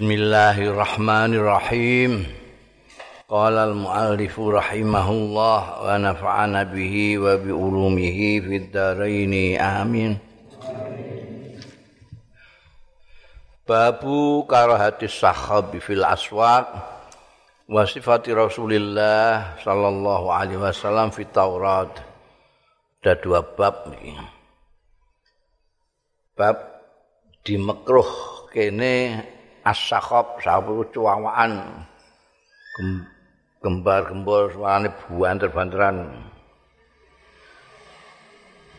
Bismillahirrahmanirrahim. Qala al-muallif rahimahullah wa nafa'ana bihi wa bi ulumihi fid dharain. Amin. Babu karahati sahabi fil aswaq wa sifati Rasulillah sallallahu alaihi wasallam fit Taurat. Ada dua bab ini. Bab di mekruh kene as-sakhab sabu cuwawaan gembar-gembor suarane buanter-banteran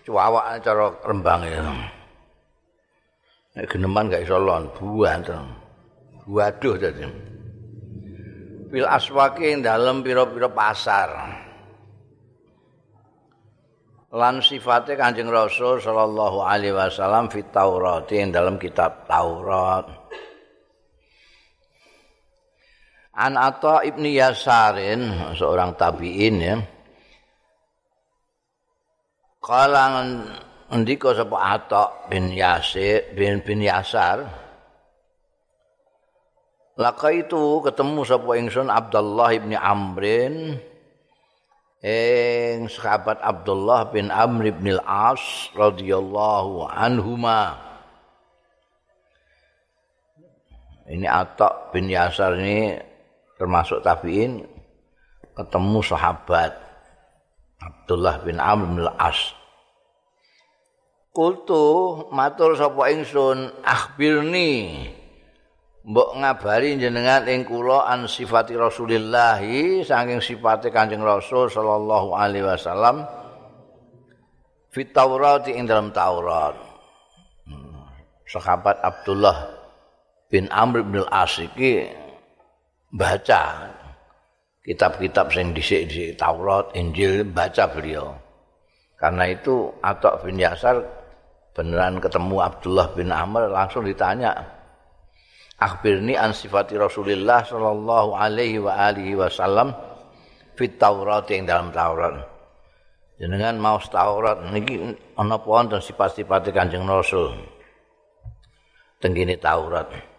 cuwawak cara rembang ya nek geneman gak iso lon buanter waduh dadi. Fil aswaqi dalem pira-pira pasar. Lan sifate Kanjeng Rasul sallallahu alaihi wasallam fit Taurat dalam kitab Taurat An Atta ibni Yasarin, seorang tabi'in ya. Kalangan ndika sapa Atta bin Yasir bin bin Yasar. Laka itu ketemu sapa ingsun Abdullah ibni Amrin ing sahabat Abdullah bin Amr bin Al-As radhiyallahu anhuma. Ini Atta bin Yasar ini termasuk tabiin ketemu sahabat Abdullah bin Amr bin Al-As. Kultu matur sapa ingsun akhbirni mbok ngabari jenengan ing kula an sifati Rasulillah saking sifate Kanjeng Rasul sallallahu alaihi wasallam fit Taurat ing dalam Taurat. Hmm. Sahabat Abdullah bin Amr bin Al-As iki baca kitab-kitab yang disik di Taurat, Injil, baca beliau. Karena itu Atok bin Yasar beneran ketemu Abdullah bin Amr langsung ditanya. Akhbirni an sifati Rasulullah sallallahu alaihi wa alihi wasallam fit Taurat yang dalam Taurat. Jenengan mau Taurat niki ana apa wonten sifat-sifat Kanjeng Rasul. Tenggine Taurat.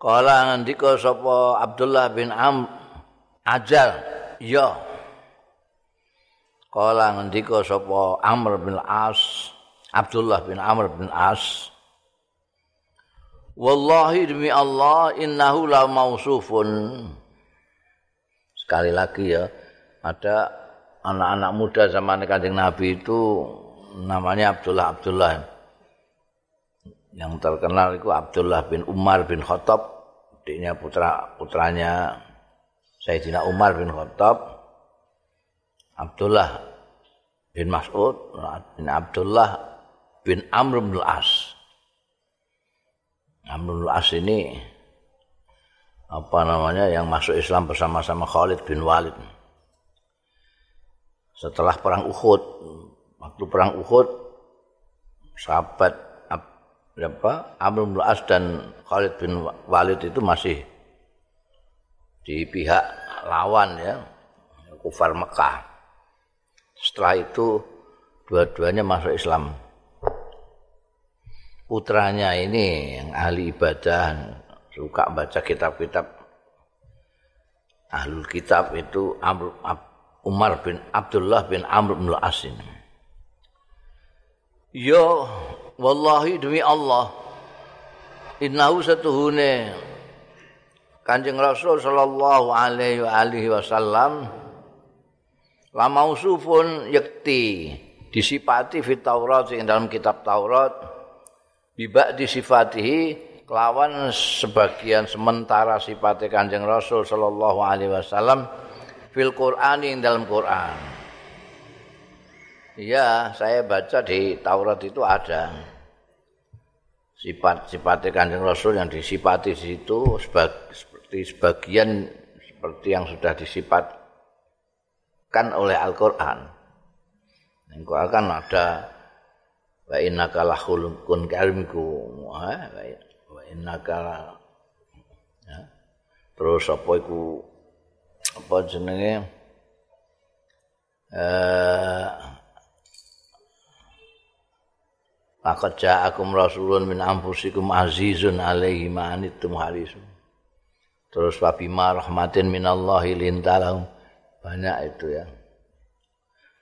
Kala ngendika sapa Abdullah bin Am ajal ya. Kala ngendika sapa Amr bin As Abdullah bin Amr bin As. Wallahi demi Allah innahu la mausufun. Sekali lagi ya ada anak-anak muda zaman Kanjeng Nabi itu namanya Abdullah Abdullah yang terkenal itu Abdullah bin Umar bin Khattab. Adiknya putra putranya Sayyidina Umar bin Khattab. Abdullah bin Mas'ud bin Abdullah bin Amr bin As Amr bin As ini apa namanya yang masuk Islam bersama-sama Khalid bin Walid. Setelah perang Uhud waktu perang Uhud sahabat apa Amr bin As dan Khalid bin Walid itu masih di pihak lawan ya kufar Mekah. Setelah itu dua-duanya masuk Islam. Putranya ini yang ahli ibadah suka baca kitab-kitab ahlul kitab itu Amr, Umar bin Abdullah bin Amr bin As ini. Yo wallahi demi Allah. Innahu satuhune. Kanjeng Rasul sallallahu alaihi wa alihi wasallam la mausufun yakti. Disipati fit Taurat ing dalam kitab Taurat. Bibak disifatihi kelawan sebagian sementara sifatnya Kanjeng Rasul sallallahu alaihi wasallam fil Qur'an ing dalam Qur'an. Iya, saya baca di Taurat itu ada sifat-sifat Kanjeng Rasul yang disifati di situ seperti sebagian seperti yang sudah disifatkan oleh Al-Qur'an. Yang Quran kan ada wa innaka lahulukun karimku wa innaka ya. terus apa iku apa jenenge eh Laqad ja'akum rasulun min anfusikum azizun alaihi ma anittum harisun. Terus wa bima rahmatin minallahi lintalahum. Banyak itu ya.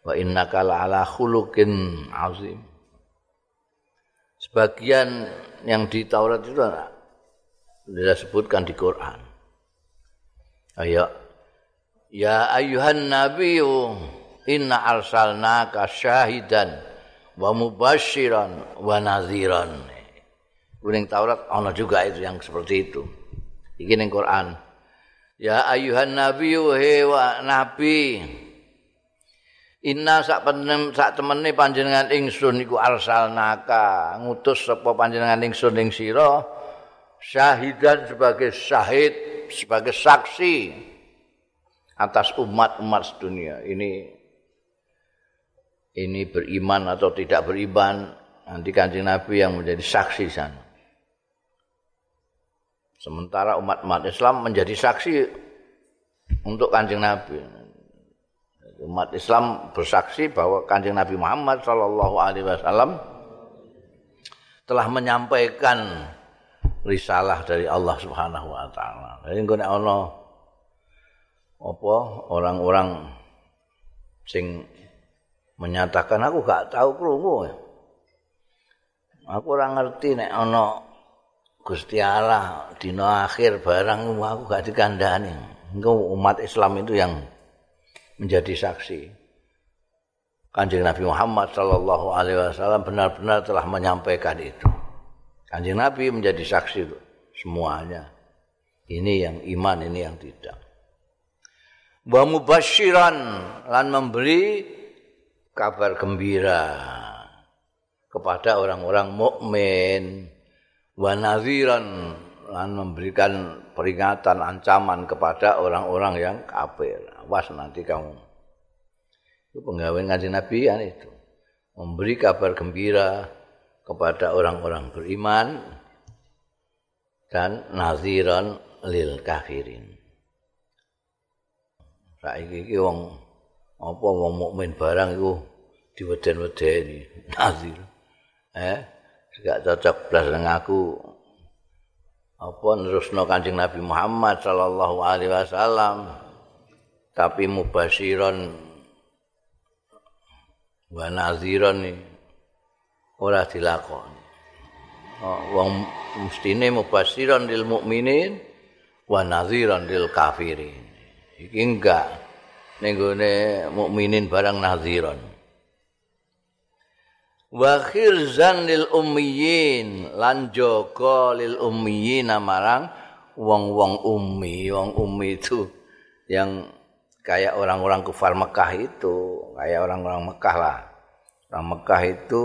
Wa innaka ala khuluqin azim. Sebagian yang di Taurat itu disebutkan di Quran. Ayo. Ya ayuhan nabiyyu inna arsalnaka syahidan wa mubasyiran wa nadhiran. Kuning Taurat ana juga itu yang seperti itu. Iki ning Quran. Ya ayuhan nabi wa nabi. Inna sak penem sak temene panjenengan ingsun iku arsalnaka ngutus sapa panjenengan ingsun ing sira syahidan sebagai syahid sebagai saksi atas umat-umat dunia. Ini ini beriman atau tidak beriman nanti kanjeng Nabi yang menjadi saksi sana. Sementara umat-umat Islam menjadi saksi untuk kanjeng Nabi. Umat Islam bersaksi bahwa kanjeng Nabi Muhammad Shallallahu Alaihi Wasallam telah menyampaikan risalah dari Allah Subhanahu Wa Taala. Jadi gue ono apa orang-orang sing menyatakan aku gak tahu krungu. Aku ora ngerti nek ana Gusti Allah dina akhir barang aku gak dikandani. Engko umat Islam itu yang menjadi saksi. Kanjeng Nabi Muhammad sallallahu alaihi wasallam benar-benar telah menyampaikan itu. Kanjeng Nabi menjadi saksi semuanya. Ini yang iman, ini yang tidak. Wa mubasyiran lan memberi kabar gembira kepada orang-orang mukmin wa lan memberikan peringatan ancaman kepada orang-orang yang kafir. Awas nanti kamu. Itu penggawean kanjeng Nabi kan itu. Memberi kabar gembira kepada orang-orang beriman dan nadhiran lil kafirin. Saiki iki wong apa wong mukmin barang iku diweden-wedeni. Nazir. Eh? Gak cocok blas dengan aku. Apa nerusno kanjeng Nabi Muhammad sallallahu alaihi wasallam? Tapi mubasyiron. Wa naziron ora dilakoni. Oh, wong mestine mubasyiron lil mukminin wa naziron lil kafirin. Iki enggak. Ning mukminin barang nadhiran wa khirzan lil ummiyin lan jaga lil ummiyin marang wong-wong ummi. Wong ummi itu yang kayak orang-orang kufar Mekah itu kayak orang-orang Mekah lah. Orang Mekah itu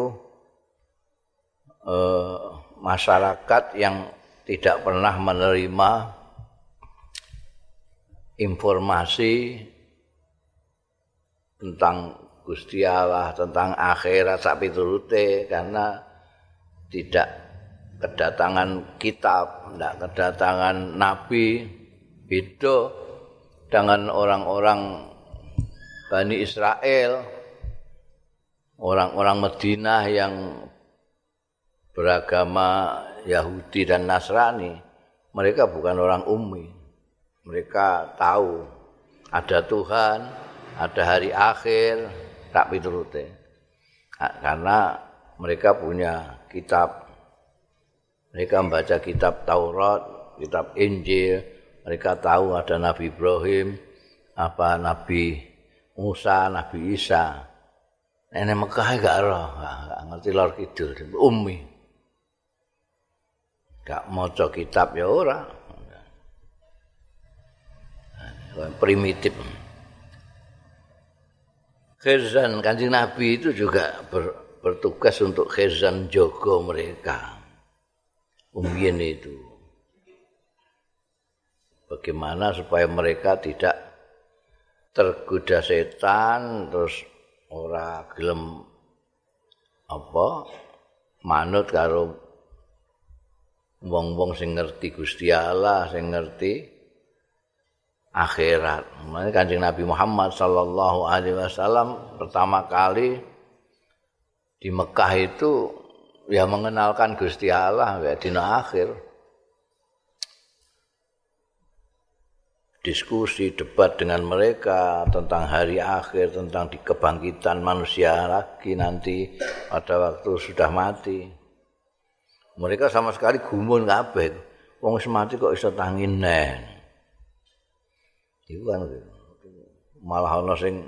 eh, masyarakat yang tidak pernah menerima informasi tentang Gusti Allah, tentang akhirat sak piturute karena tidak kedatangan kitab, tidak kedatangan nabi beda dengan orang-orang Bani Israel, orang-orang Madinah yang beragama Yahudi dan Nasrani, mereka bukan orang ummi. Mereka tahu ada Tuhan, ada hari akhir tak piturute. Karena mereka punya kitab. Mereka membaca kitab Taurat kitab Injil. Mereka tahu ada Nabi Ibrahim apa Nabi Musa Nabi Isa. Nenek Mekah gak roh gak ngerti lor kidul. Umi gak mau kitab ya ora. Primitif Khizan kanjeng Nabi itu juga ber, bertugas untuk khizan jogo mereka. Umien itu. Bagaimana supaya mereka tidak tergoda setan terus ora gelem apa manut karo wong-wong sing ngerti Gusti Allah, sing ngerti akhirat. Makanya Kanjeng Nabi Muhammad sallallahu alaihi wasallam pertama kali di Mekah itu ya mengenalkan Gusti Allah ya dina akhir. Diskusi debat dengan mereka tentang hari akhir tentang di kebangkitan manusia lagi nanti pada waktu sudah mati. Mereka sama sekali gumun kabeh. Wong mati kok iso tangi neh iku kan malah ana sing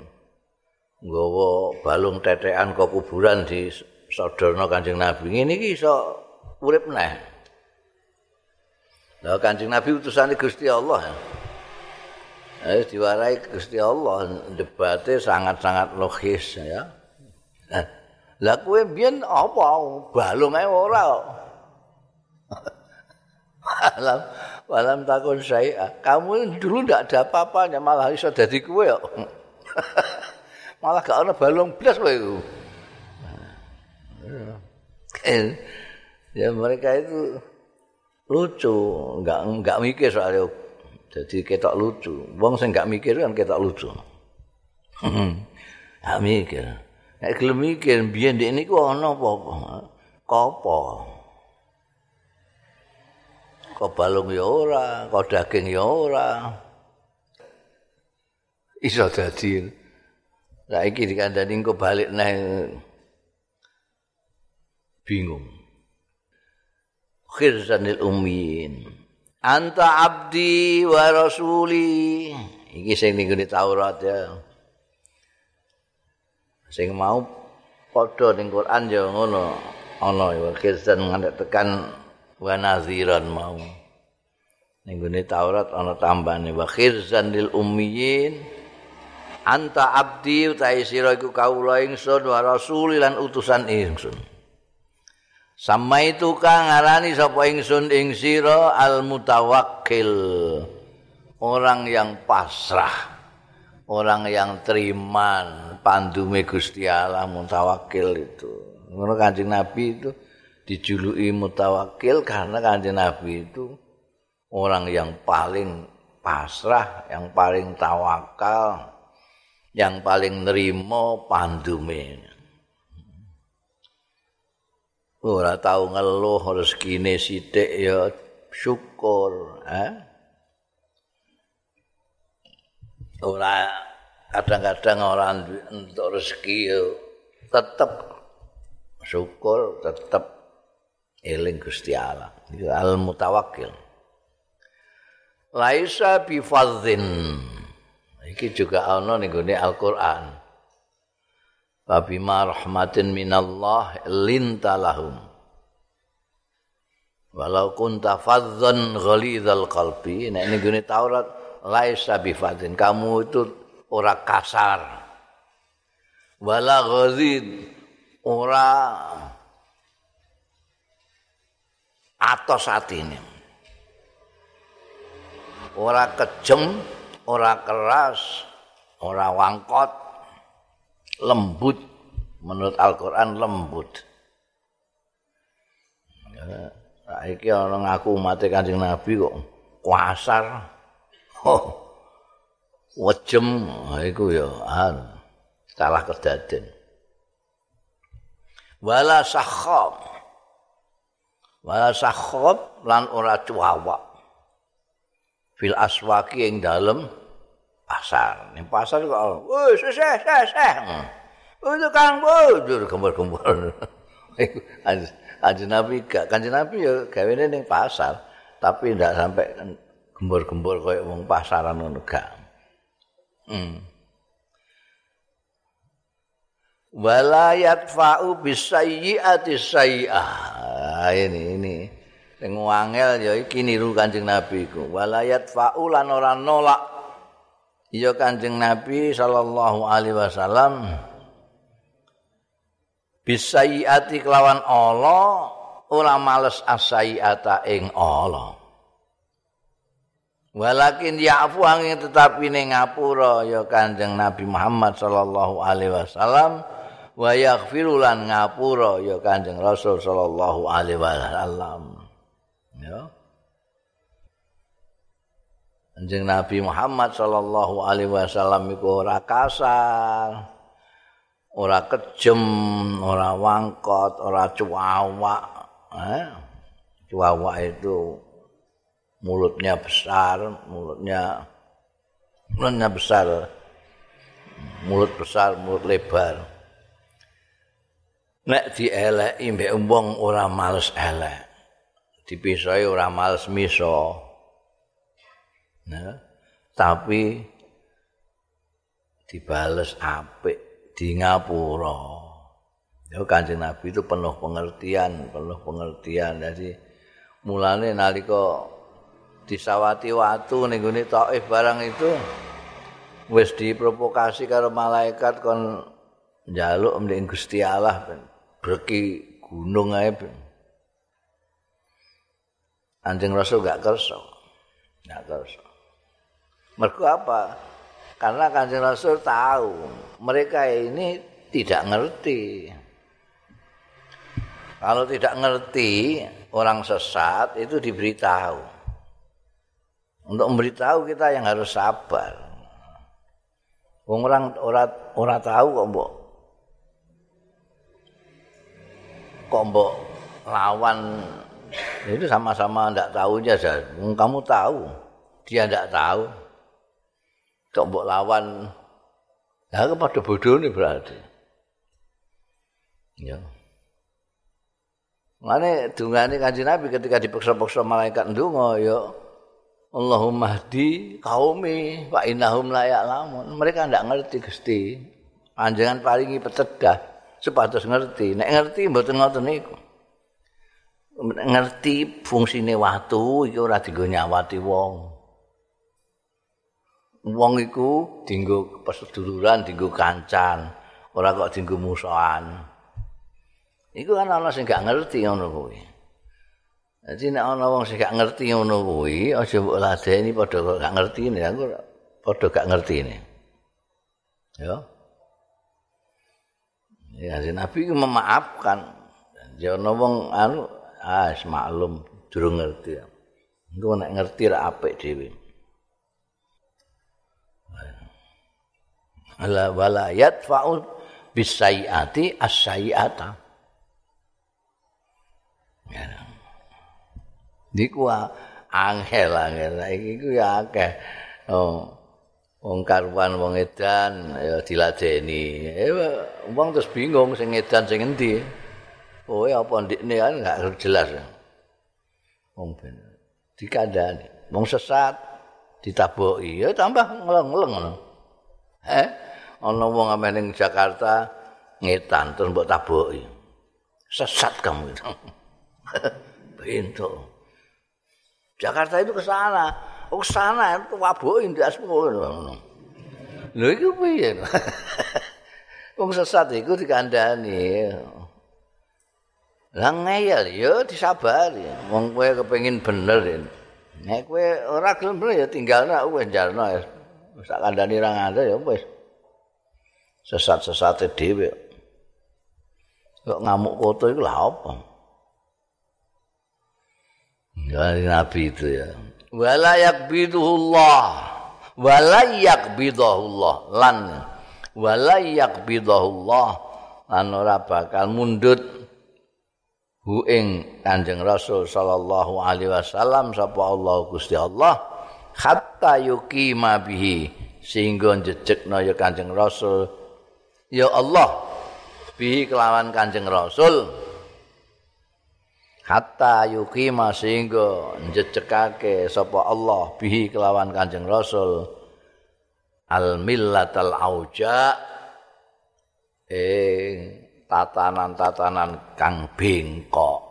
nggawa balung tetekan ke kuburan di sodorno Kanjeng Nabi ngene iki iso urip neh Lah Kanjeng Nabi utusane Gusti Allah. Eh, diwarai Gusti Allah debatnya sangat-sangat logis ya. Lah kowe biyen apa balung ae ora. Alam walam takun saya. Kamu dulu ndak ada apa-apanya malah iso dadi kowe kok. malah gak ana balung blas kowe iku. ya mereka itu lucu, enggak enggak mikir soalnya Jadi ketok lucu. Wong sing gak mikir kan ketok lucu. Gak mikir. Nek gelem mikir biyen ndek niku ana apa-apa. Kopo? Kok balung ya ora, kok daging ya ora. Iso dadi. Lah iki dikandani engko balik neh bingung. Khirzanil ummiin. anta abdi wa rasuli iki sing ning Taurat ya sing mau padha ning Quran ya ngono ana ya khirzan ngantek tekan wa naziran mau ning Taurat ana tambane wa khirzan lil ummiyin anta abdi utahe sira iku kawula ingsun wa rasuli lan utusan ingsun Sama itu kang ngarani sapa ingsun ing sira al mutawakkil. Orang yang pasrah. Orang yang teriman pandume Gusti Allah mutawakkil itu. Ngono Kanjeng Nabi itu dijuluki mutawakkil karena Kanjeng Nabi itu orang yang paling pasrah, yang paling tawakal, yang paling nerima pandume. ora tau ngeluh rezekine sithik ya syukur eh? ora kadang-kadang ora untuk rezeki ya tetep syukur tetep eling Gusti Allah al mutawakkil laisa bi iki juga ana ning Al-Qur'an Fabima rahmatin minallah lintalahum. Walau kunta fadzan ghalidhal qalbi. Nah ini gini Taurat. Laisa bifadzin. Kamu itu ora kasar. Wala ghazid. Ora atos hati ini. Ora kejem. Ora keras. Ora wangkot. lembut menurut Al-Qur'an lembut. Ya, iki ana ngaku umat Kanjeng Nabi kok kuasar. Oh. Wejem iku ya salah kedaden. Wala sakhab. Wala sakhab lan ora cuawak. Fil aswaki ing dalem pasar. Ning pasar kok, wis wis wis wis. Untuk kang bujur gembur-gembur. Kanjeng Nabi gak Kanjeng Nabi ya gawene ning pasar, tapi ndak sampai gembur-gembur koyo wong pasaran ngono gak. Hmm. Walayat fa'u bisayyi'ati sayyi'ah. Ini ini sing wangel ya iki niru Kanjeng Nabi iku. Walayat fa'u lan ora nolak ya Kanjeng Nabi sallallahu alaihi wasallam bisayiati kelawan Allah ora males asayiata ing Allah walakin ya'fu angin tetapi ning ngapura ya Kanjeng Nabi Muhammad sallallahu alaihi wasallam wa yaghfiru lan ngapura ya Kanjeng Rasul sallallahu alaihi wasallam ya Kanjeng Nabi Muhammad sallallahu alaihi wasallam iku ora kasar. ora kejem, ora wangkot, ora cuawak. Eh? Cuawak itu mulutnya besar, mulutnya mulutnya besar. Mulut besar, mulut lebar. Nek dieleki mbek wong ora males elek. Dipisoi ora males miso. Nah, tapi dibales apik di ngapura. Ya Kanjeng Nabi itu penuh pengertian, penuh pengertian. Jadi mulane nalika disawati watu ning gone Thaif barang itu wis diprovokasi karo malaikat kon njaluk mending Gusti Allah ben breki gunung ae. Anjing Rasul gak kersa. Gak kersa. Mergo apa? Karena Kanjeng Rasul tahu mereka ini tidak ngerti. Kalau tidak ngerti, orang sesat itu diberitahu. Untuk memberitahu kita yang harus sabar. Orang orang orang tahu kok mbok kok lawan itu sama-sama ndak tahunya saja. Kamu tahu, dia ndak tahu. kok lawan ya kepada bodoh ini berarti ya Mane dungane Kanjeng Nabi ketika dipaksa-paksa malaikat ndonga ya Allahumma hdi qaumi wa innahum la ya'lamun. Mereka ndak ngerti Gusti. Panjenengan paringi pecedah supados ngerti. Nek ngerti mboten ngoten niku. Ngerti fungsine watu iki ora dienggo nyawati wong. wong iku dinggo peseduluran, dinggo kancan, ora kok dinggo musuhan. Iku kan ana sing gak ngerti ngono kuwi. Dadi nek ana wong sing gak ngerti ngono kuwi, aja mbok ladeni padha gak ngerti ini, aku padha gak ngerti ini. Ya. Ya, Nabi memaafkan. Ana wong anu, ah, maklum durung ngerti. Engko nek ngerti ra apik dhewe. ala wala yadfa'u bisayiati as-sayiata. Ya. Niku angel angel iki ku ya akeh. Oh. Wong karuan wong edan ya diladeni. Eh wong terus bingung sing edan sing endi. Oh apa ndikne kan enggak jelas. Wong ben dikandani. Wong sesat ditaboki ya tambah ngeleng-ngeleng ngono. Eh ana wong ame ning Jakarta ngetan terus mbok taboki. Sesat kamu itu. Pintu. Jakarta itu ke sana. Ke sana itu waboki ndak sepuluh ngono. Lho iku piye? Wong sesat iku dikandani. Lah ngeyel ya disabari. Wong kowe kepengin bener. Nek kowe ora gelem ya tinggalna wis jarno ya. Wis tak kandhani ra ngandel ya wis. sesat-sesate dhewe. Kok ngamuk koto iku lha apa? Dari Nabi itu ya. Wala yakbiduhullah. Wala yakbiduhullah. Lan. Wala yakbiduhullah. Lan ora bakal mundut. Hu ing kanjeng Rasul sallallahu alaihi wasallam. Sapa Allah Gusti Allah. Hatta yukima bihi. Sehingga jejekna ya kanjeng Rasul. ya Allah bihi kelawan Kanjeng Rasul hatta yuqima sehingga njecekake sapa Allah bihi kelawan Kanjeng Rasul. Al millatal auja eh tatanan-tatanan kang bengkok.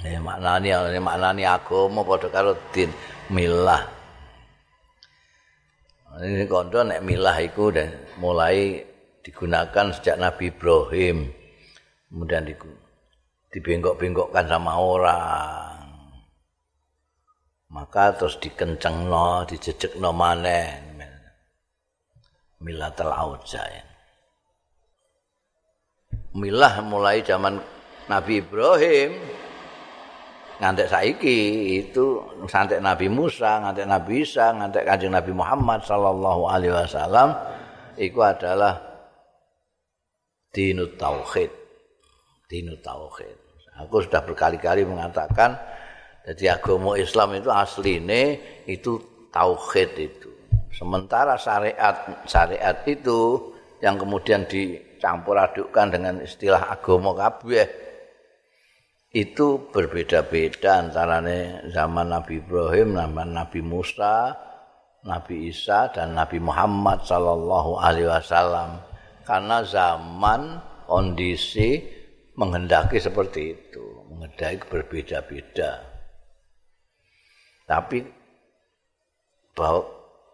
Ini maknani maknani agama pada karo din milah. Ini kondo nek milah dan mulai digunakan sejak Nabi Ibrahim. Kemudian dibengkok-bengkokkan sama orang. Maka terus dikencengno, dijejekno maneh. Milah telauja ya. Milah mulai zaman Nabi Ibrahim ngantek saiki itu santek Nabi Musa, ngantek Nabi Isa, ngantek Kanjeng Nabi Muhammad sallallahu alaihi wasallam iku adalah dinut tauhid. Dinut tauhid. Aku sudah berkali-kali mengatakan jadi agama Islam itu asline itu tauhid itu. Sementara syariat syariat itu yang kemudian dicampur adukkan dengan istilah agama kabeh itu berbeda-beda antara zaman Nabi Ibrahim, zaman Nabi Musa, Nabi Isa dan Nabi Muhammad sallallahu alaihi wasallam. Karena zaman kondisi menghendaki seperti itu, menghendaki berbeda-beda. Tapi bahwa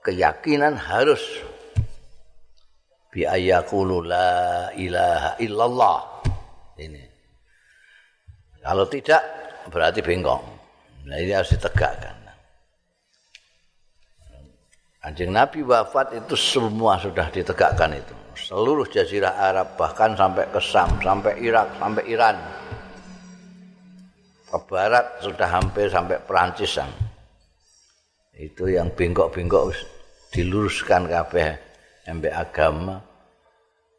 keyakinan harus bi ayaqulu la ilaha illallah. Ini Kalau tidak berarti bengkok. Nah ini harus ditegakkan. Anjing Nabi wafat itu semua sudah ditegakkan itu. Seluruh jazirah Arab bahkan sampai ke Sam, sampai Irak, sampai Iran. Ke barat sudah hampir sampai Perancisan. Itu yang bengkok-bengkok diluruskan kabeh sampai agama.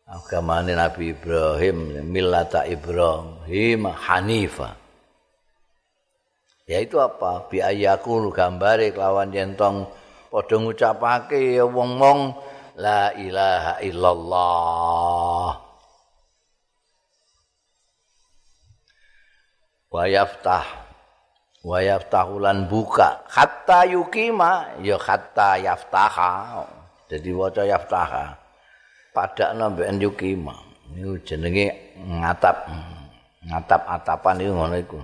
agama Nabi Ibrahim millata Ibrahim Hanifa yaitu apa bi ayaku gambare kelawan jentong padha ngucapake wong-wong la ilaha illallah. Wa yaftah. Wa yaftahulan buka. Hatta yukima ya hatta yaftaha. Jadi waca yaftaha. Padakno mbek yukima. Niku jenenge ngatap. Ngatap atapan iku ngono iku.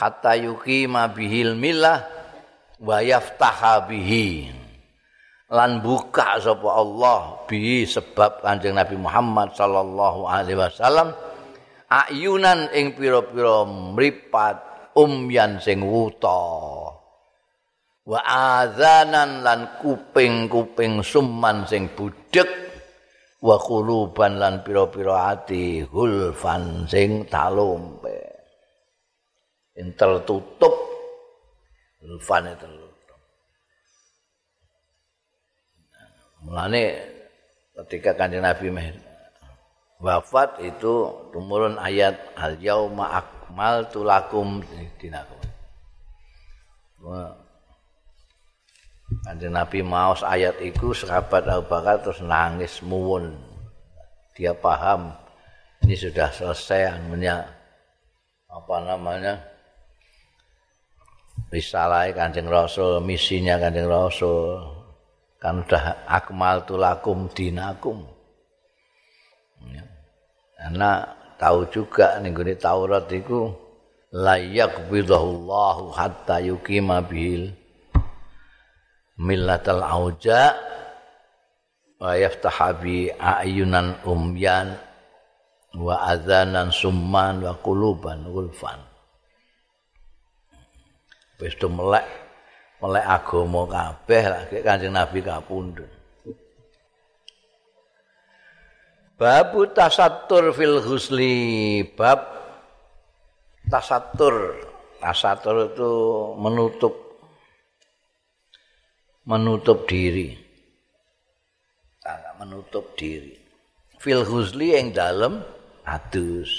Hatta yukima bihil milah wa yaftaha bihi lan buka sapa Allah bi sebab Kanjeng Nabi Muhammad sallallahu alaihi wasallam ayunan ing pira-pira mripat umyan sing wuta. Wa adzanan lan kuping-kuping summan sing budhek wa quluban lan pira-pira ati hulfan sing talumpe ing tertutup hulfan tertutup mulane ketika kanjeng Nabi wafat itu tumurun ayat al yauma akmaltu lakum dinakum Kanjeng Nabi maos ayat itu sahabat Abu Bakar terus nangis muwun. Dia paham ini sudah selesai anunya apa namanya risalah Kanjeng Rasul, misinya Kanjeng Rasul. Kan sudah akmal tulakum dinakum. Ya. Karena tahu juga nih gue Taurat itu layak bidahullahu hatta yukima bil millatal auja wa yaftahabi ayunan umyan wa adzanan summan wa quluban ulfan wis melek melek agama kabeh lagi Kanjeng Nabi kapundhut Bab tasattur fil husli bab tasattur tasattur itu menutup menutup diri. Menutup diri. Fil huzli yang dalam adus.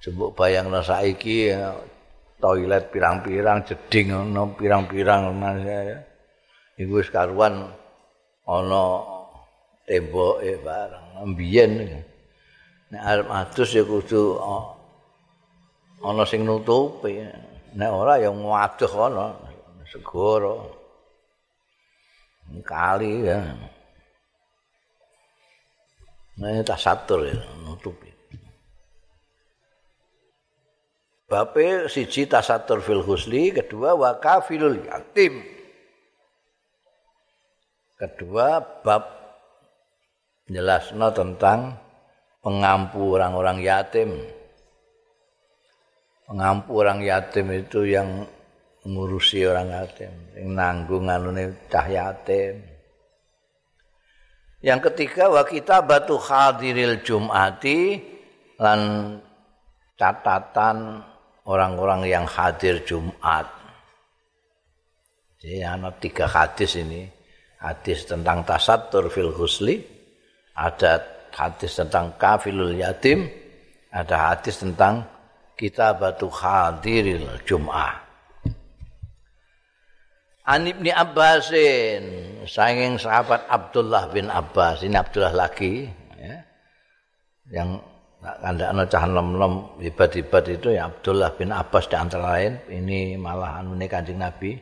Coba bayang saiki toilet pirang-pirang jeding ono pirang-pirang mas. Iku wis karuan ana temboke bareng mbiyen. Nek arep adus ya kudu ana sing nutupi. Nek ora ya ngaduh ana. segoro kali ya ini tak satur ya nutupi Bape siji tasatur fil husli, kedua wakafilul yatim. Kedua bab jelasno tentang pengampu orang-orang yatim. Pengampu orang yatim itu yang ngurusi orang yatim, yang nanggung anune cah yatim. Yang ketiga wa kita batu hadiril jumati lan catatan orang-orang yang hadir Jumat. Jadi ada tiga hadis ini. Hadis tentang tasatur fil husli, ada hadis tentang kafilul yatim, ada hadis tentang kitabatu hadiril jum'ah. An Ibni Abbasin, saking sahabat Abdullah bin Abbas, ini Abdullah lagi, ya. yang kandakno cah lem-lem hebat-hebat itu ya Abdullah bin Abbas di antara lain, ini malah anu kanjeng Nabi,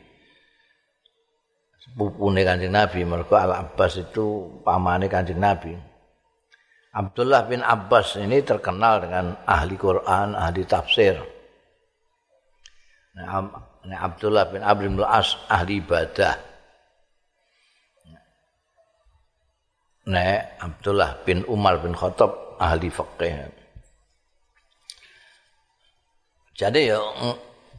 pupune kanjeng Nabi, mereka Al Abbas itu pamane kanjeng Nabi. Abdullah bin Abbas ini terkenal dengan ahli Quran, ahli tafsir. Nah, Ini Abdullah bin Abdul As ahli ibadah. Nek Abdullah bin Umar bin Khattab ahli fikih. Jadi ya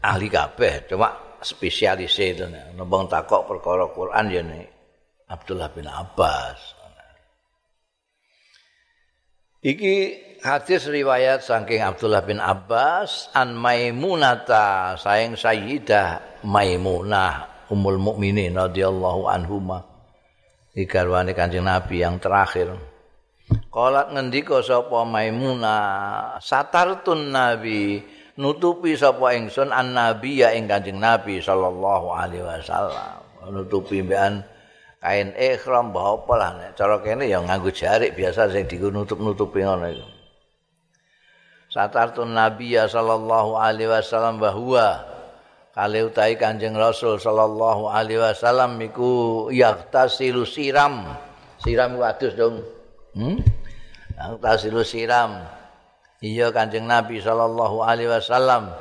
ahli kabeh, cuma spesialis itu nembang takok perkara Quran ya nek Abdullah bin Abbas. Iki hadis riwayat saking Abdullah bin Abbas an Maimunata sayang Sayyidah Maimunah Ummul Mukminin radhiyallahu anhuma. Ikarwane Kanjeng Nabi yang terakhir. Qalat ngendika sapa Maimunah satartun Nabi nutupi sapa ingsun an Nabi ya ing Kanjeng Nabi sallallahu alaihi wasallam nutupi mbekan kain ikhram bawa apa lah cara kene ya nganggo jarik biasa sing dikunutup-nutupi ngono iku Satartun Nabi sallallahu alaihi wasallam bahwa kali utai Kanjeng Rasul sallallahu alaihi wasallam iku yaktasilu siram. Siram wadus dong. Hmm? Yaktasilu siram. Iya Kanjeng Nabi sallallahu alaihi wasallam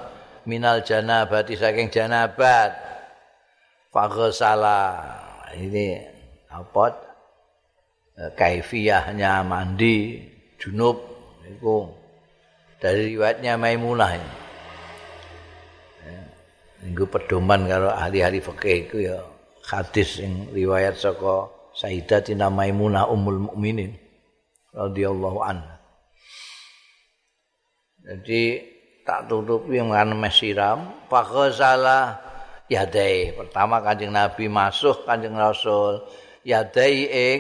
minal janabati saking janabat. Faghsala. ini apa kaifiyahnya mandi junub itu dari riwayatnya Maimunah ini. Minggu pedoman kalau ahli-ahli fikih itu ya hadis yang riwayat saka Sayyidatina Maimunah Ummul Mukminin radhiyallahu anha. Jadi tak tutupi yang kan mesiram, faghazala yadai. Pertama Kanjeng Nabi masuk Kanjeng Rasul yadai ing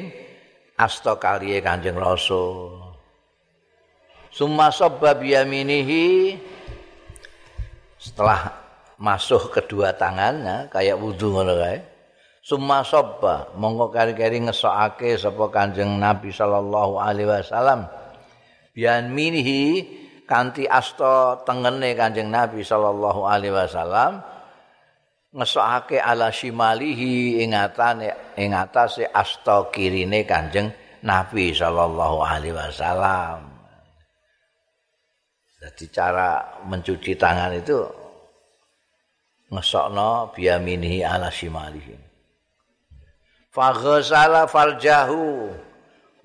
asta kaliye Kanjeng Rasul. Summa sabba biyaminihi setelah masuk kedua tangannya kayak wudu ngono kae. Summa sabba monggo kari-kari ngesokake sapa Kanjeng Nabi sallallahu alaihi wasallam biyaminihi kanthi asta tengene Kanjeng Nabi sallallahu alaihi wasallam ngesokake ala shimalihi ing atane ing atase asta kirine Kanjeng Nabi sallallahu alaihi wasallam. Jadi cara mencuci tangan itu ngesokno biyaminihi ala shimalihi. Faghsala farjahu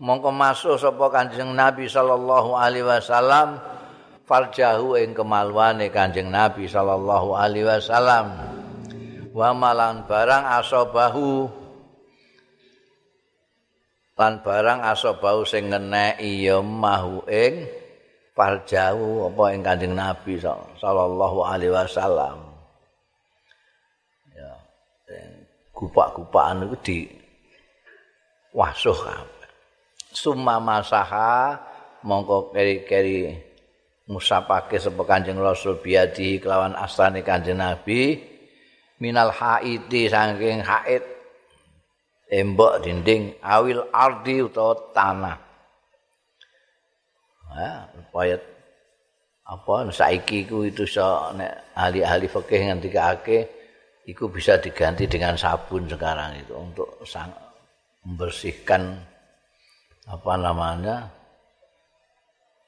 mongko masuk sapa Kanjeng Nabi sallallahu alaihi wasallam farjahu ing kemaluane Kanjeng Nabi sallallahu alaihi wasallam. wa malan barang asobahu. Lan barang asobahu sing ngeneki ya mahu ing farjau apa ing Kanjeng Nabi sallallahu alaihi wasallam. Ya kupak-kupakan itu di wasuh summa masaha mongko keri-keri musapake sapa Kanjeng Rasul biadi kelawan astane Kanjeng Nabi minal haiti saking haid embok dinding awil ardi utawa tanah. Ya supaya apa saiki ku itu so nek ahli-ahli fikih ngendikake iku bisa diganti dengan sabun sekarang itu untuk sang, membersihkan apa namanya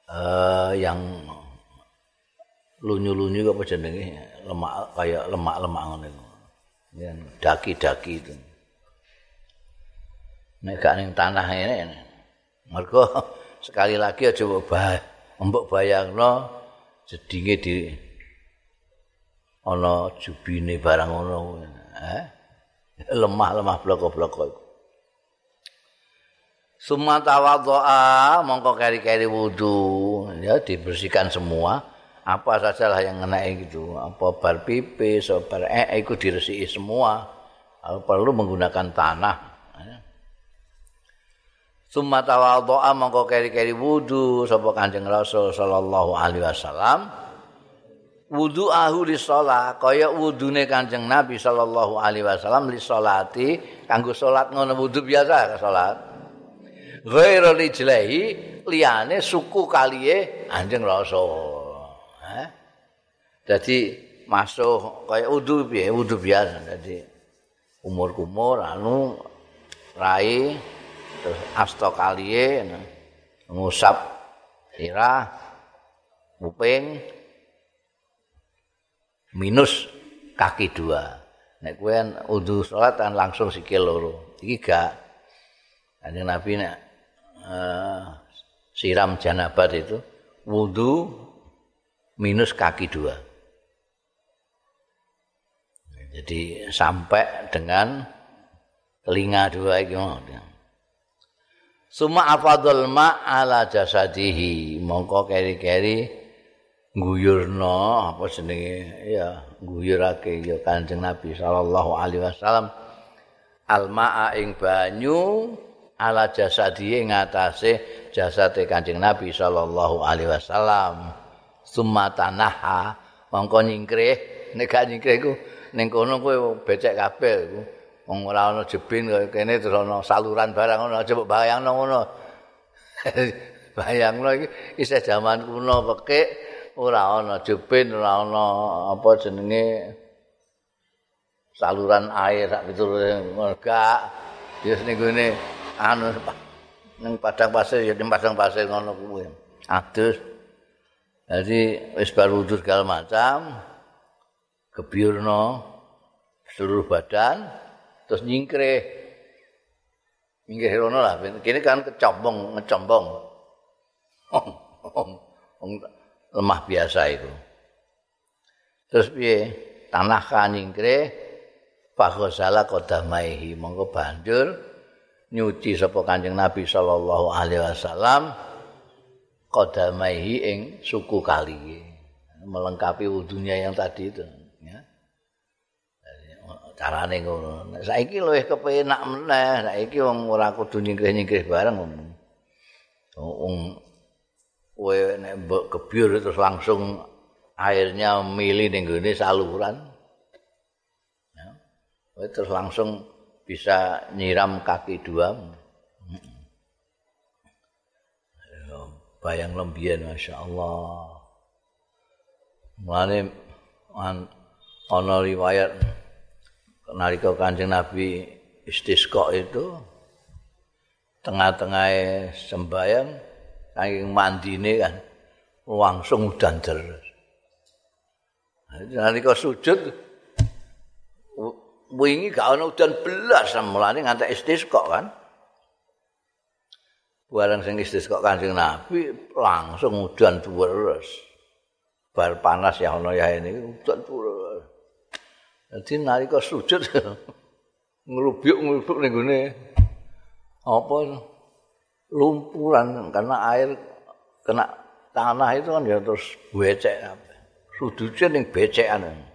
uh, yang lunyu-lunyu apa jenenge lemak kayak lemak-lemak ngono daki-daki itu. Nek gak ning tanah ini, mergo sekali lagi aja mbok mbok bayangno jedinge di ana jubine barang ngono. Eh? Lemah-lemah bloko-bloko iku. Summa tawaddoa mongko keri-keri wudu. Ya dibersihkan semua. Apa saja lah yang kena gitu. Apa bar pipis bar eh itu diresiki semua. Perlu menggunakan tanah. Summa tawadhu'a mongko keri-keri wudu. Sapa Kanjeng Rasul sallallahu alaihi wasallam. Wudu ahu li sholat. Kaya wudune Kanjeng Nabi sallallahu alaihi wasallam li sholati. Kanggo salat ngono wudu biasa salat. Ghairu rijlahi liyane suku kaliye Kanjeng Rasul. Eh? Jadi masuk kaya wudu piye? Wudu biasa. Jadi umur kumur anu rai terus asto kaliye ngusap irah kuping minus kaki dua. Nek kowe wudu salat langsung sikil loro. Iki gak. Kanjeng nabi nek uh, siram janabat itu wudu minus kaki dua. Jadi sampai dengan telinga dua itu Suma afadul ma ala jasadihi. Mongko keri-keri guyurno apa jenenge? Ya guyurake ya Kanjeng Nabi sallallahu alaihi wasallam. Al ma'a ing banyu ala jasadihi ngatasé jasate Kanjeng Nabi sallallahu alaihi wasallam. Summa tanaha mongko nyingkrih nek gak nyingkrih ku ning kono kowe becek kabeh iku. Wong ora ana jebin kene terus ana saluran barang ngono aja mbok bayangno ngono. Bayangno iki isih jaman kuno pekik ora ana jebin ora ana apa jenenge saluran air sak piturute gak. Ya ning anu ning padang pasir ya ning padang pasir ngono kuwi. Adus. Jadi wis baru segala macam kebiurno seluruh badan terus nyingkreh nyingkreh rono lah kini kan kecombong ngecombong. Lemah biasa itu. Terus piye? Tanah kan nyingkreh faghosala qadamaihi. Monggo banjur nyuci sapa Kanjeng Nabi sallallahu alaihi wasallam qadamaihi ing suku kali melengkapi wudunya yang tadi itu carane ngono. Saiki luwih kepenak meneh. Saiki wong ora kudu nyingkrih-nyingkrih bareng. Wong kowe nek mbok kebyur terus langsung airnya mili ning gone saluran. Ya. Terus langsung bisa nyiram kaki dua. Bayang lembien Masya Allah. Mulane ana riwayat nalika Kanjeng Nabi istisqa itu tengah-tengah sembahyang saking mandine kan langsung udan terus. Nalika sujud wingi gak ana udan belas mulane nganti istisqa kan. Barang sing istisqa Kanjeng Nabi langsung udan terus. Bar panas ya ana ya ini udan terus. Dadi nalika sujud ngrubyuk-ngrubyuk ning gone apa lumpuran karena air kena tanah itu kan ya terus becek. Sujudnya ning becekan.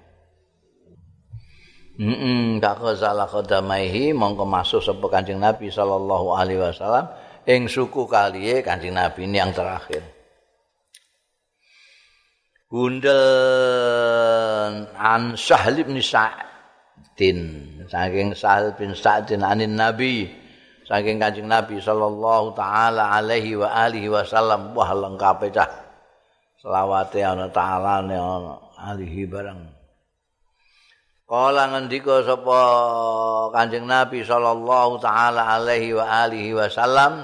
Heeh, mm tak salah qadamaihi mongko masuk sapa Kanjeng Nabi sallallahu alaihi wasallam ing suku kaliye Kanjeng Nabi ini yang terakhir. Gundel an Sahal bin Sa'din saking Sahal bin Sa'din anin Nabi saking Kanjeng Nabi sallallahu taala alaihi wa alihi wasallam. Wah lengkap cah. Selawate ana taala ne ana alihi barang Kala ngendika sapa Kanjeng Nabi sallallahu taala alaihi wa alihi wasallam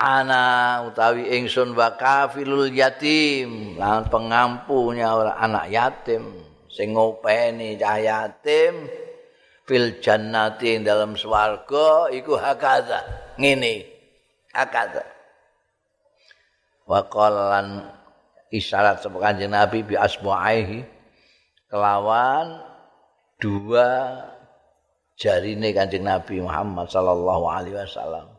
ana utawi ingsun wa kafilul yatim. Lan pengampunya orang anak yatim sing ngopeni cah yatim fil jannati dalam swarga iku hakaza ngene hakaza wa qalan isyarat sapa kanjeng nabi bi asbu'aihi kelawan dua jarine kanjeng nabi Muhammad sallallahu alaihi wasallam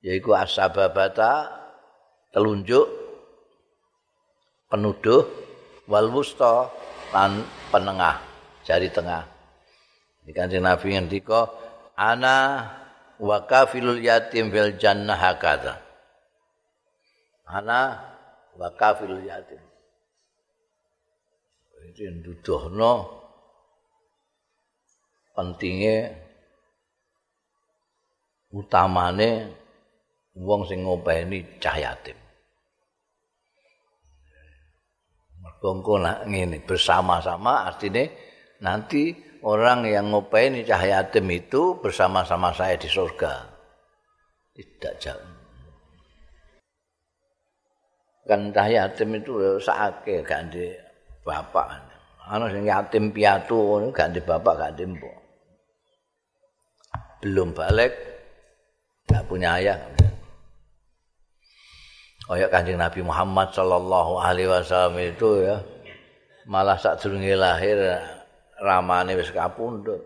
yaiku asbabata telunjuk penuduh wal lan penengah jari tengah. Di kanjeng Nabi ngendika ana wa kafilul yatim fil jannah hakadha. Ana wa kafilul yatim itu nduduhno pentingnya utamane wong sing ngopeni cah yatim. Mergo ngene bersama-sama artinya nanti orang yang ngopeni cah yatim itu bersama-sama saya di surga. Tidak jauh. Kan cah yatim itu sakit ganti bapak ana sing yatim piatu ganti bapak ganti mbok belum balik nggak punya ayah kayak kanjeng Nabi Muhammad Shallallahu Alaihi Wasallam itu ya malah saat lahir ramane wis kapundhut.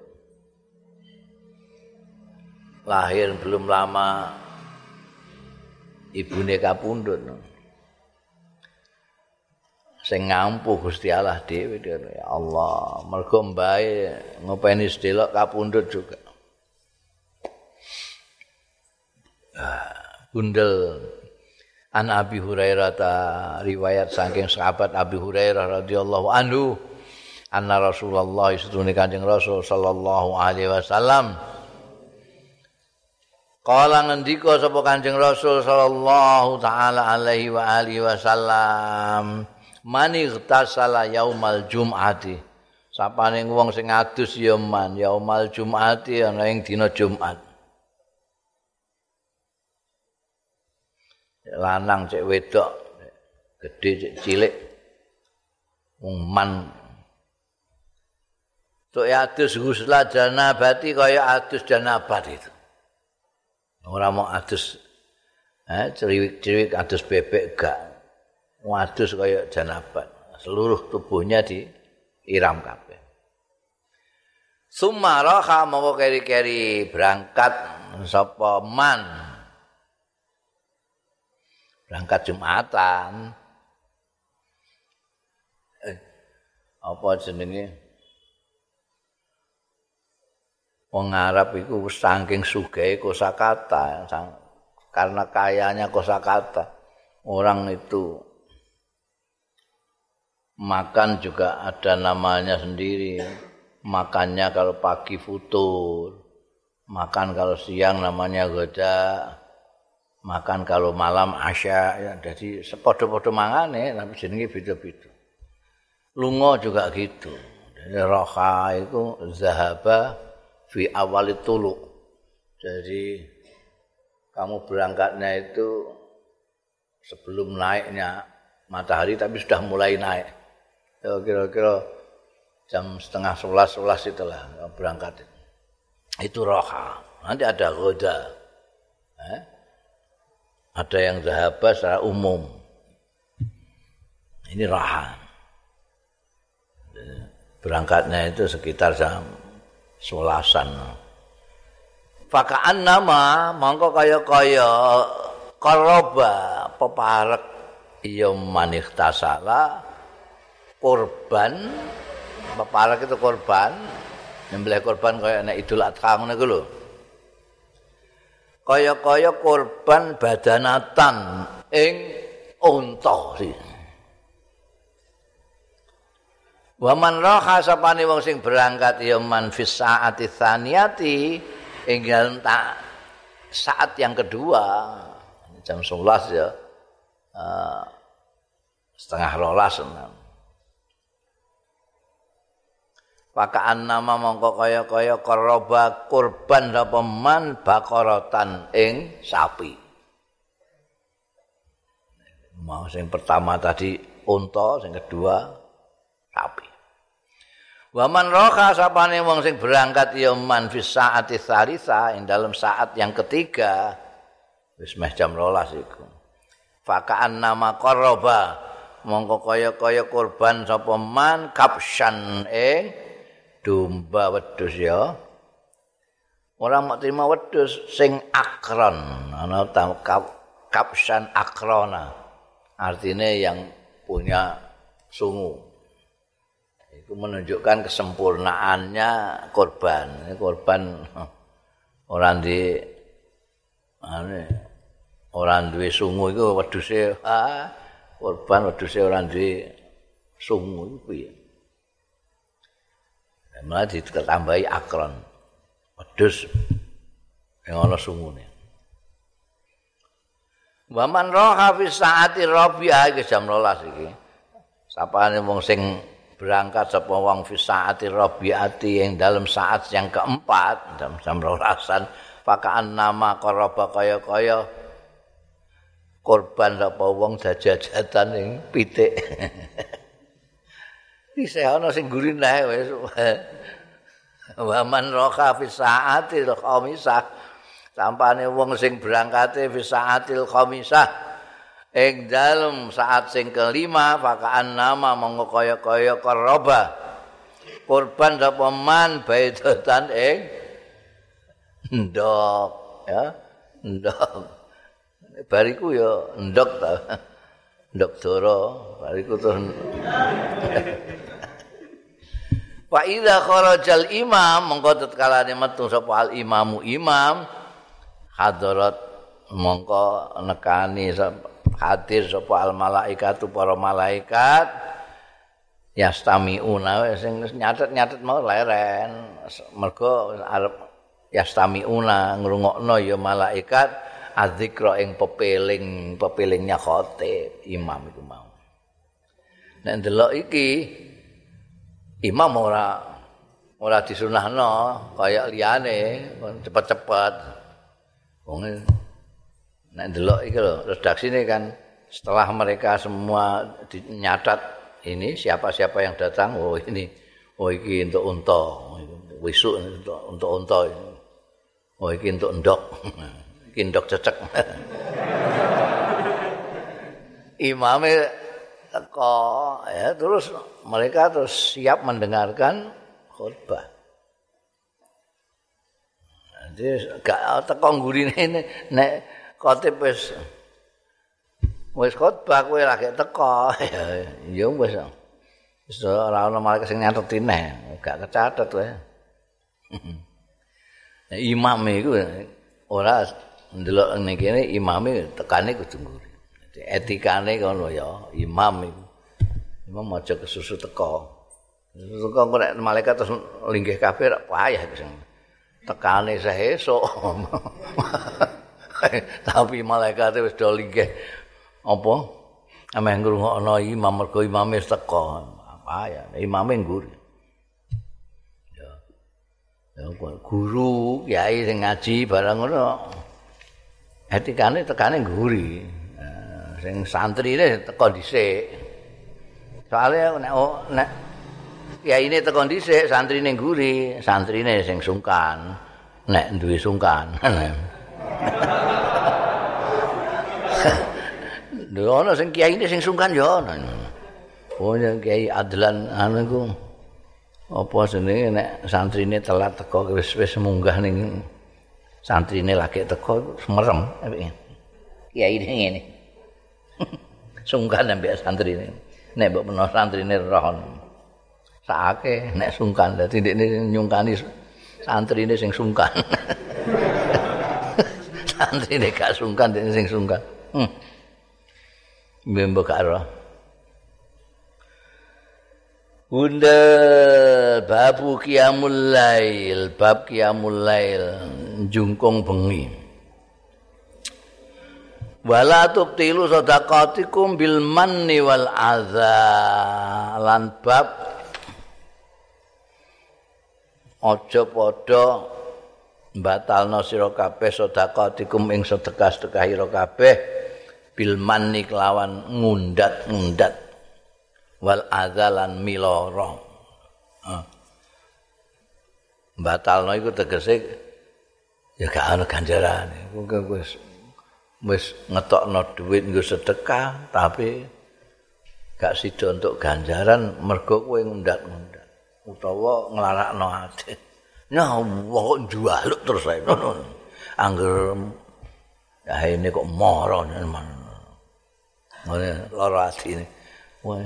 Lahir belum lama ibune kapundhut. Sing ngampu Gusti Allah dhewe ya Allah, mergo mbae ngopeni sedelok kapundhut juga. Ah, bundel An Abi Hurairah ta riwayat saking sahabat Abi Hurairah radhiyallahu anhu anna Rasulullah sedune Kanjeng Rasul sallallahu alaihi wasallam Kala ngendika sapa Kanjeng Rasul sallallahu taala alaihi wa alihi wasallam man ightasala yaumal jum'ati sapane wong sing adus ya man yaumal jum'ati ana ing dina Jumat lanang cek wedok gede cek cilik wong man Tuk ya adus gusla janabati kaya adus janabat itu. Orang mau adus eh, ceriwik-ceriwik adus bebek gak. Mau adus kaya janabat. Seluruh tubuhnya di iram kabeh. Sumaraha mau keri-keri berangkat sapa man. Berangkat Jumatan. Eh, apa jenenge? Wong Arab iku saking sugih kosakata karena kayanya kosakata orang itu makan juga ada namanya sendiri. Makannya kalau pagi futur. Makan kalau siang namanya goda makan kalau malam asya. Ya jadi sepodo-podo mangane tapi jenenge beda-beda. Lunga juga gitu. Jadi roha itu zahaba fi awal tuluk. Jadi kamu berangkatnya itu sebelum naiknya matahari tapi sudah mulai naik. Ya, kira-kira jam setengah sebelas sebelas itulah berangkat. Itu roha. Nanti ada goda. Eh? Ada yang zahabah secara umum. Ini roha. Berangkatnya itu sekitar jam solasan. Fakaan nama mongko kaya kaya koroba peparek iya manik tasala korban peparek itu korban nyembelih korban kaya nek idul adha ngono iku lho. Kaya-kaya korban badanatan ing unta sih Wa man raha sapane wong sing berangkat ya man fis saati tsaniyati ing tak saat yang kedua jam 11 ya uh, setengah rolas Pakaan nama mongko kaya-kaya koroba kurban apa man bakorotan ing sapi. Mau sing pertama tadi unta, sing kedua sapi. Waman roka sapane wong sing berangkat ya man fis saati tsarisa ing dalam saat yang ketiga wis meh jam 12 iku. Fakaan nama qaraba mongko kaya-kaya kurban sapa man kapsyan ing domba wedhus ya. Ora mau terima wedhus sing akron ana kap, kapsyan akrona. Artinya yang punya sungu. itu menunjukkan kesempurnaannya korban. Korban orang di ane ora duwe sungu iku wedhuse ah korban wedhuse ora duwe sungu iku piye malah ditambahi akron wedhus yang ana sungune Waman roha fi saati rabi'ah iki jam 12 iki. Sapane wong sing berangkat sapa wong fi saati rabi'ati yang dalam saat yang keempat jam jam 12 pakaan nama qaraba kaya-kaya korban sapa wong jajajatan ing pitik. Isih ana sing gurinah wis. Waman roha fi saati khamisah sampane wong sing berangkate fi saatil khamisah ing dalem saat sing kelima pakaan nama mongko kaya-kaya karoba kurban sapa man baidatan ing ndok ya. Ndok. Bariku ya ndok ta. Ndok doro bariku tuh. Wa idza kharajal imam mongko tetkalane metu sapa al imamu imam hadarat mongko nekani hadir sapa al malaikatu para malaikat yastamiuna sing nyatet-nyatet mau leren. Mergo arep yastamiuna ngrungokno ya malaikat adzikra ing pepeling pepelingnya khotib imam itu mau nek ndelok iki imam ora ora disunahno kaya liyane cepet-cepet. Wong nek ndelok iki lho redaksine kan setelah mereka semua dinyatat ini siapa-siapa yang datang oh ini oh iki untuk unta wisuk untuk untuk unta oh iki untuk endok iki endok cecek. Imame teko ya terus mereka terus siap mendengarkan khutbah Jadi gak teko nggurine nek khotib wis wis khotbah kowe lagi teko. Ya wis. Wis ora ono malaikat sing nyatet gak kecatet kowe. imam iku ora ndelok ning kene imame tekane kudu ngguri. Etikane ngono ya, imam. Imam aja kesusu teko. Susu teko nek malaikat terus linggih kabeh payah wis. tekane sesuk. Tapi malaikat wis do linggih apa? Ameh ngrungokno imam mergo imame teko. Apa ya? Imame ngguri. Ya guru kiai sing ngaji barang ngono. Etikane tekane ngguri. Sing santri ini teko dhisik. Soale nek nek ya ini tekan dhisik santrine ngguri, santrine sing sungkan. Nek duwe sungkan. Lho ana sing kiai ini sing sungkan ya ana. Oh ya kiai Adlan anu iku apa jenenge nek santrine telat teko wis wis munggah ning santrine lagi teko semerem ini ngene. Sungkan ambek santrine. Nek mbok menawa santrine roh. sakake nek sungkan dadi ndekne nyungkani santrine sing sungkan santrine gak sungkan ndekne sing sungkan hmm. mbembo karo Bunda babu qiyamul lail bab qiyamul lail jungkung bengi wala tubtilu sadaqatikum bil manni wal adza. Lan bab aja padha batalno sira kabeh sedekahatikum ing sedekah-sedekah ira kabeh bil manni kelawan ngundat-ngundat wal azalan miloro. Batalno iku tegese ya gak ana ganjarane wis wis ngetokno dhuwit nggo sedekah tapi gak sida untuk ganjaran mergo kowe ngundat-ngundat utawa nglarakno ati. Nah, wong jualuk terus ae ngono. Angger ya ini kok moro men. Ngene lara ati ini. Wah.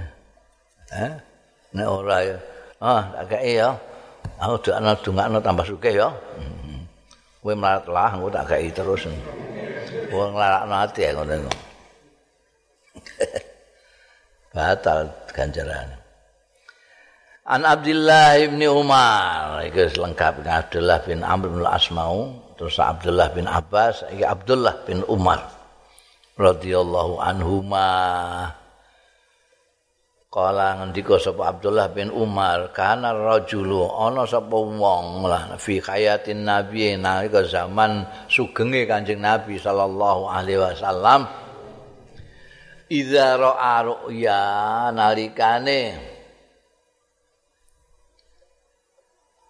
Eh? Nek ora ya. Ah, tak kei ya. Aku doakno dongakno tambah sugih ya. Kowe mlarat lah, aku tak kei terus. wong larakno ati ya ngono. Batal ganjaran. An Abdullah bin Umar, iki lengkap Abdullah bin Amr bin Asmau, terus Abdullah bin Abbas, iki Abdullah bin Umar radhiyallahu anhuma. Kala ngendika sapa Abdullah bin Umar, kana rajulu ana sapa wong lah fi hayatin nabi nalika zaman sugenge Kanjeng Nabi sallallahu alaihi wasallam. Idza ra'a ru'ya nalikane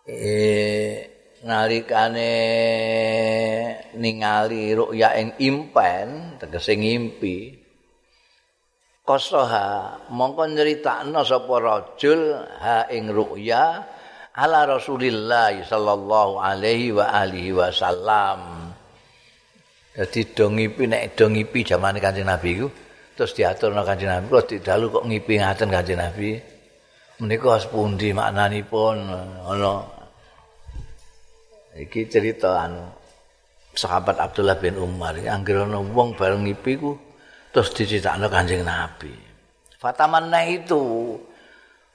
eh nalikane ningali ru'ya ing impen tegese ngimpi kosoha mongko nyeritakno sapa rajul ha ing ru'ya ala Rasulillah sallallahu alaihi wa alihi wasallam. Dadi do ngipi nek do ngipi jamane Kanjeng Nabi iku terus diaturno Kanjeng Nabi kok didalu kok ngipi ngaten Kanjeng Nabi? Menika sepundi maknanipun ana iki cerita anu sahabat Abdullah bin Umar anggere ana wong bareng ngipi ku terus diceritakno Kanjeng Nabi. Fatamanna itu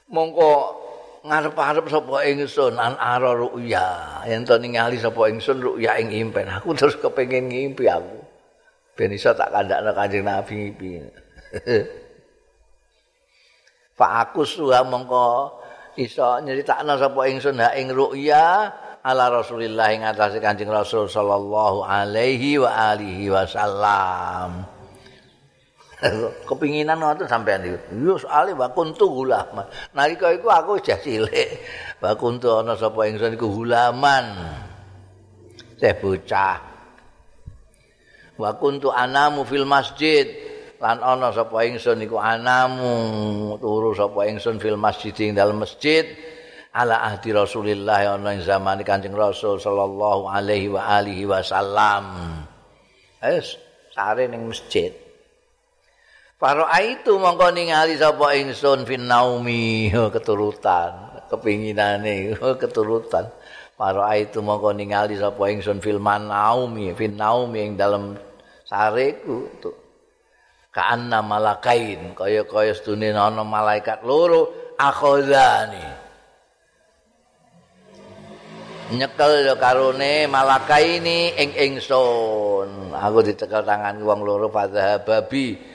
mongko ngarep-arep sapa ingsun an ara ruya yen to ningali sapa ingsun ruya ing impen aku terus kepengin ngimpi aku ben iso tak kandakno Kanjeng Nabi ngipi. Pak aku suha mongko iso nyeritakno sapa ingsun ha ing ruya ala Rasulillah ing atase Kanjeng Rasul sallallahu alaihi wa alihi wasallam. Kepinginan ngoten sampean iki. Yo soalé wa kuntu ulama. Nalika iku aku wis cilik. Wa kuntu ana sapa ingsun iku hulaman. Saya bocah. Wa kuntu anamu fil masjid. Lan ana sapa ingsun iku anamu turu sapa ingsun fil masjid ing dalem masjid. ala ahdi Rasulillah ana ing zaman Kanjeng Rasul sallallahu alaihi wa alihi wasallam. Wis sare ning masjid. Faro itu mongko ningali sapa ingsun fin naumi keturutan, kepinginane keturutan. Faro itu mongko ningali sapa ingsun fil naumi fin naumi ing dalem sareku tuh. Kaanna malakain kaya-kaya sedune ana malaikat loro akhozani. nyekel ya karone malaka ing ingsun aku ditekel tangan wong loro padha babi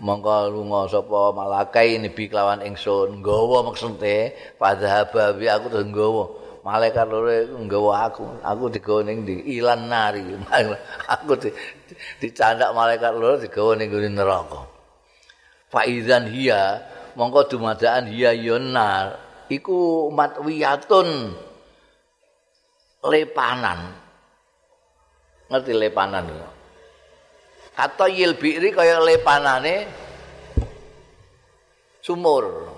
mongko lunga sapa malaka ini bi kelawan ingsun. Nggawa maksude padha babi aku terus nggawa. Malaikat loro nggawa aku. Aku digawa ning ndi? Ilan nari. Aku di, dicandak malaikat loro digawa ning neraka. Faizan hiya mongko dumadaan hiya yonar iku matwiyatun. Lepanan. Ngerti lepanan itu? Kata yil bi'ri kaya lepanane sumur.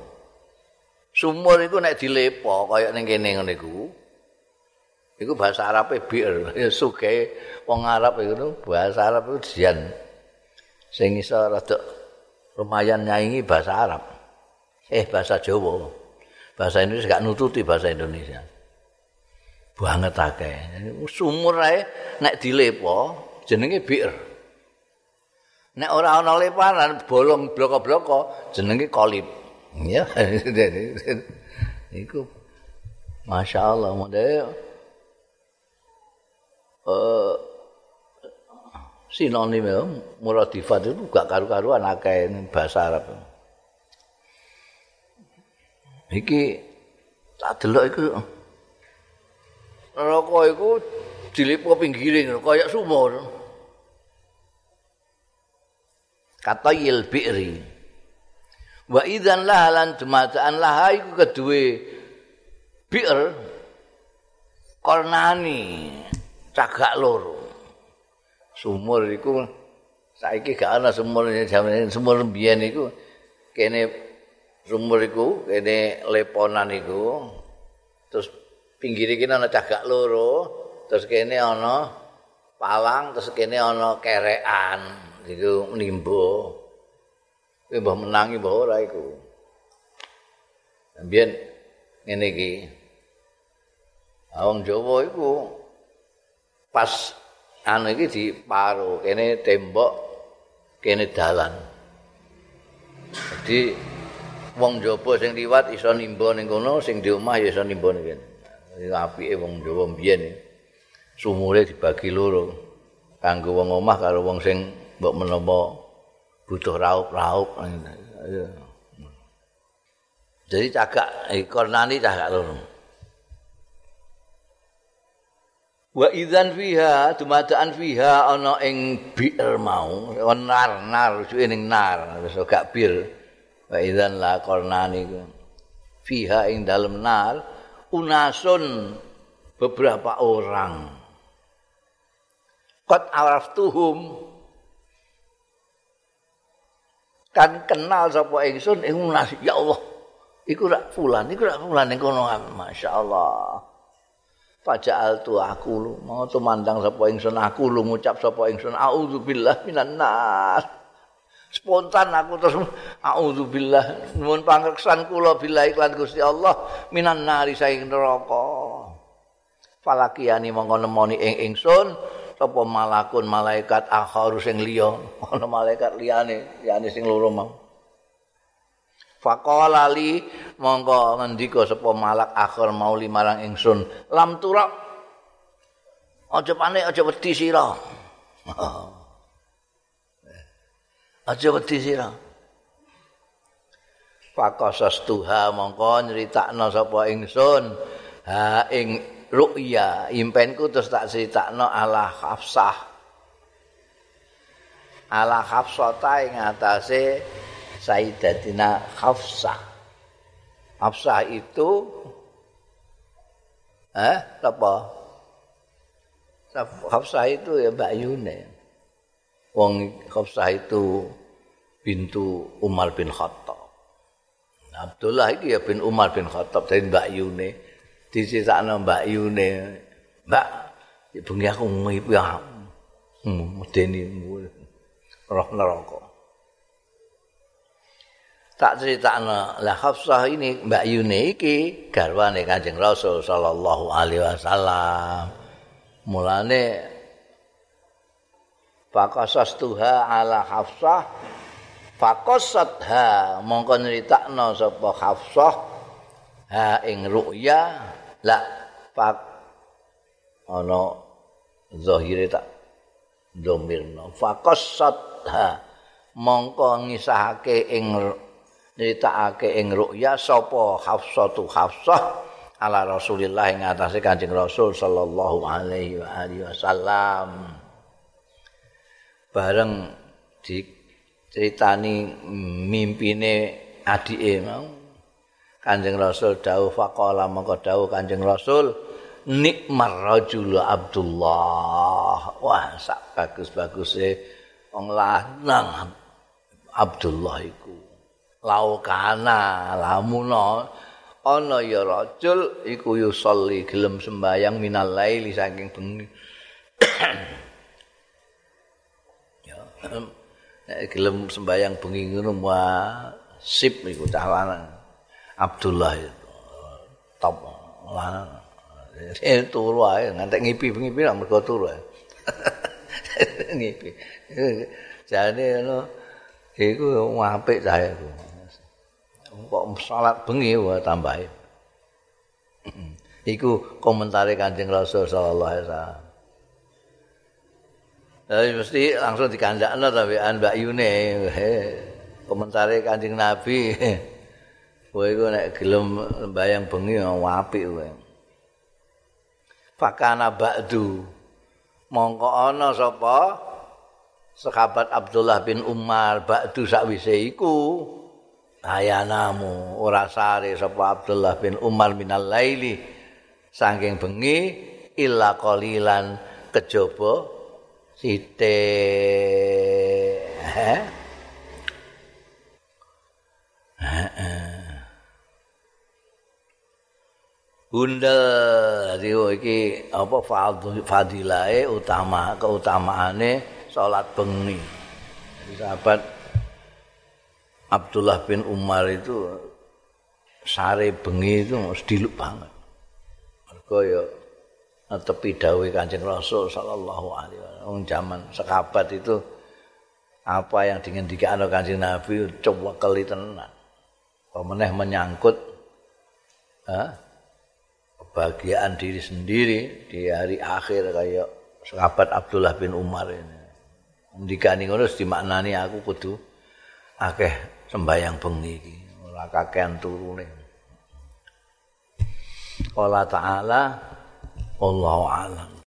Sumur itu nek dilepo kaya ning kene ngene iku. Iku bahasa Arabe bir, ya suge wong Arab iku bahasa Arab itu dian. Sing iso rada lumayan nyaingi bahasa Arab. Eh bahasa Jawa. Bahasa Indonesia gak nututi bahasa Indonesia. banget akeh. Sumur ae nek dilepo jenenge bir. Nek ora ana lepanan bolong bloko-bloko jenenge kolip. Ya. Iku Masya Allah model uh, sinonim ya muradifat itu gak karu-karuan akeh bahasa Arab. Iki tak delok iku neraka iku dilipo pinggiring kaya sumur. Kata yil bi'ri. Wa idzan lah lan jemaatan lah iku kedue bi'r kornani cagak loro. Sumur iku saiki gak ana sumur jaman sumur biyen iku kene sumur iku kene leponan iku terus pinggir iki ana cagak loro, terus kene ana palang, terus kene ana kerekan, iku nimbo. Kuwi mbah menangi mbah ora iku. Mbien ngene iki. Wong Jawa iku pas anu iki diparo kene tembok kene dalan jadi wong Jawa sing liwat iso nimba ning kono sing di omah ya iso nimba ning kene apike wong Jawa mbiyen sumure dibagi loro kanggo wong omah karo wong sing mbok menapa butuh raup-raup jadi cagak ikonani cagak loro wa idzan fiha dumadaan fiha ana ing bir mau nar nar suwe ning nar wis gak bir. Wa idzan la qarnani fiha ing dalem nar unasun beberapa orang. Qad araftuhum kan kenal sapa ingsun ing unas ya Allah iku rak fulan iku rak fulan ning kono masyaallah Faja'al tu aku lu. Mau tumandang sapa ingsun aku lu ngucap sapa ingsun auzubillah minan nar. Spontan aku terus auzubillah nuwun pangreksan kula billahi lan Gusti Allah minan nari saing neraka. Falakiani mongko nemoni ing ingsun sapa malakun malaikat akharu sing liya. Ana malaikat liyane, liyane sing loro mau. Faqala li monggo ngendika sapa malak akhir mau limarang ingsun. Lam turak aja panik aja wedi sira. Aja wedi sira. Fakosas tuha mongko nyeritakno sapa ingsun. Ha ing ru'ya impenku terus tak critakno ala hafsah ala hafsah ta ing atase Sayyidatina Hafsah. Hafsah itu eh apa? Hafsah itu ya Mbak Yune. Wong Hafsah itu bintu Umar bin Khattab. Abdullah itu ya bin Umar bin Khattab dari Mbak Yune. Dicitakno Mbak Yune. Mbak, bengi aku ngipi ya. Hmm, medeni roh neraka. tak critakno lah Hafsah ini Mbak Yuni iki garwane Kanjeng Rasul sallallahu alaihi wasallam mulane fakasas tuha ala Hafsah fakasat ha mongko nyritakno sapa Hafsah ha ing ru'ya la pak ana zahire tak domirno fakasat ha mongko ngisahake ing nyritakake ing ru'ya sapa Hafsatu Hafsah ala Rasulillah ing atase Kanjeng Rasul sallallahu alaihi wa alihi wasallam. Bareng diceritani mimpine adike mau Kanjeng Rasul dawuh faqala mongko dawuh Kanjeng Rasul nikmar rajul Abdullah. Wah sak bagus-baguse wong lanang Abdullah iku. Laukana lamuna ana ya rajul iku yusolli gelem sembayang minal laili saking bengi. Ya gelem sembayang bengi ngono sip iku cah lanang Abdullah itu top eh turu ae ngantek ngipi bengi pira mergo turu ngipi jane ngono iku apik cah iku kok salat bengi wae tambahi. Iku komentare Kanjeng Rasul sallallahu alaihi wasallam. Jadi mesti langsung dikandakno tapi Mbak Yune. Komentare Kanjeng Nabi. Kowe iku nek gelem mbayang bengi apik kowe. Fakana ba'du. Mongko ana sapa? Sahabat Abdullah bin Umar ba'du sakwise iku. Ayanamu ora sare sapa Abdullah bin Umar minal laili. Saking bengi illa qalilan kejaba site ha Bunda riyo iki apa fadilae utama keutamaane salat bengi. Sahabat Abdullah bin Umar itu sare bengi itu diluk banget. Mergo ya tepi dawuh Kanjeng Rasul sallallahu alaihi wasallam zaman sekabat itu apa yang dingendikane Kanjeng Nabi coba keli tenan. Pemeneh menyangkut ha, kebahagiaan diri sendiri di hari akhir kayak sahabat Abdullah bin Umar ini. Ndikani ngono dimaknani aku kudu akeh sembayang bengi iki ora kakean turune. Allah taala wallahu alam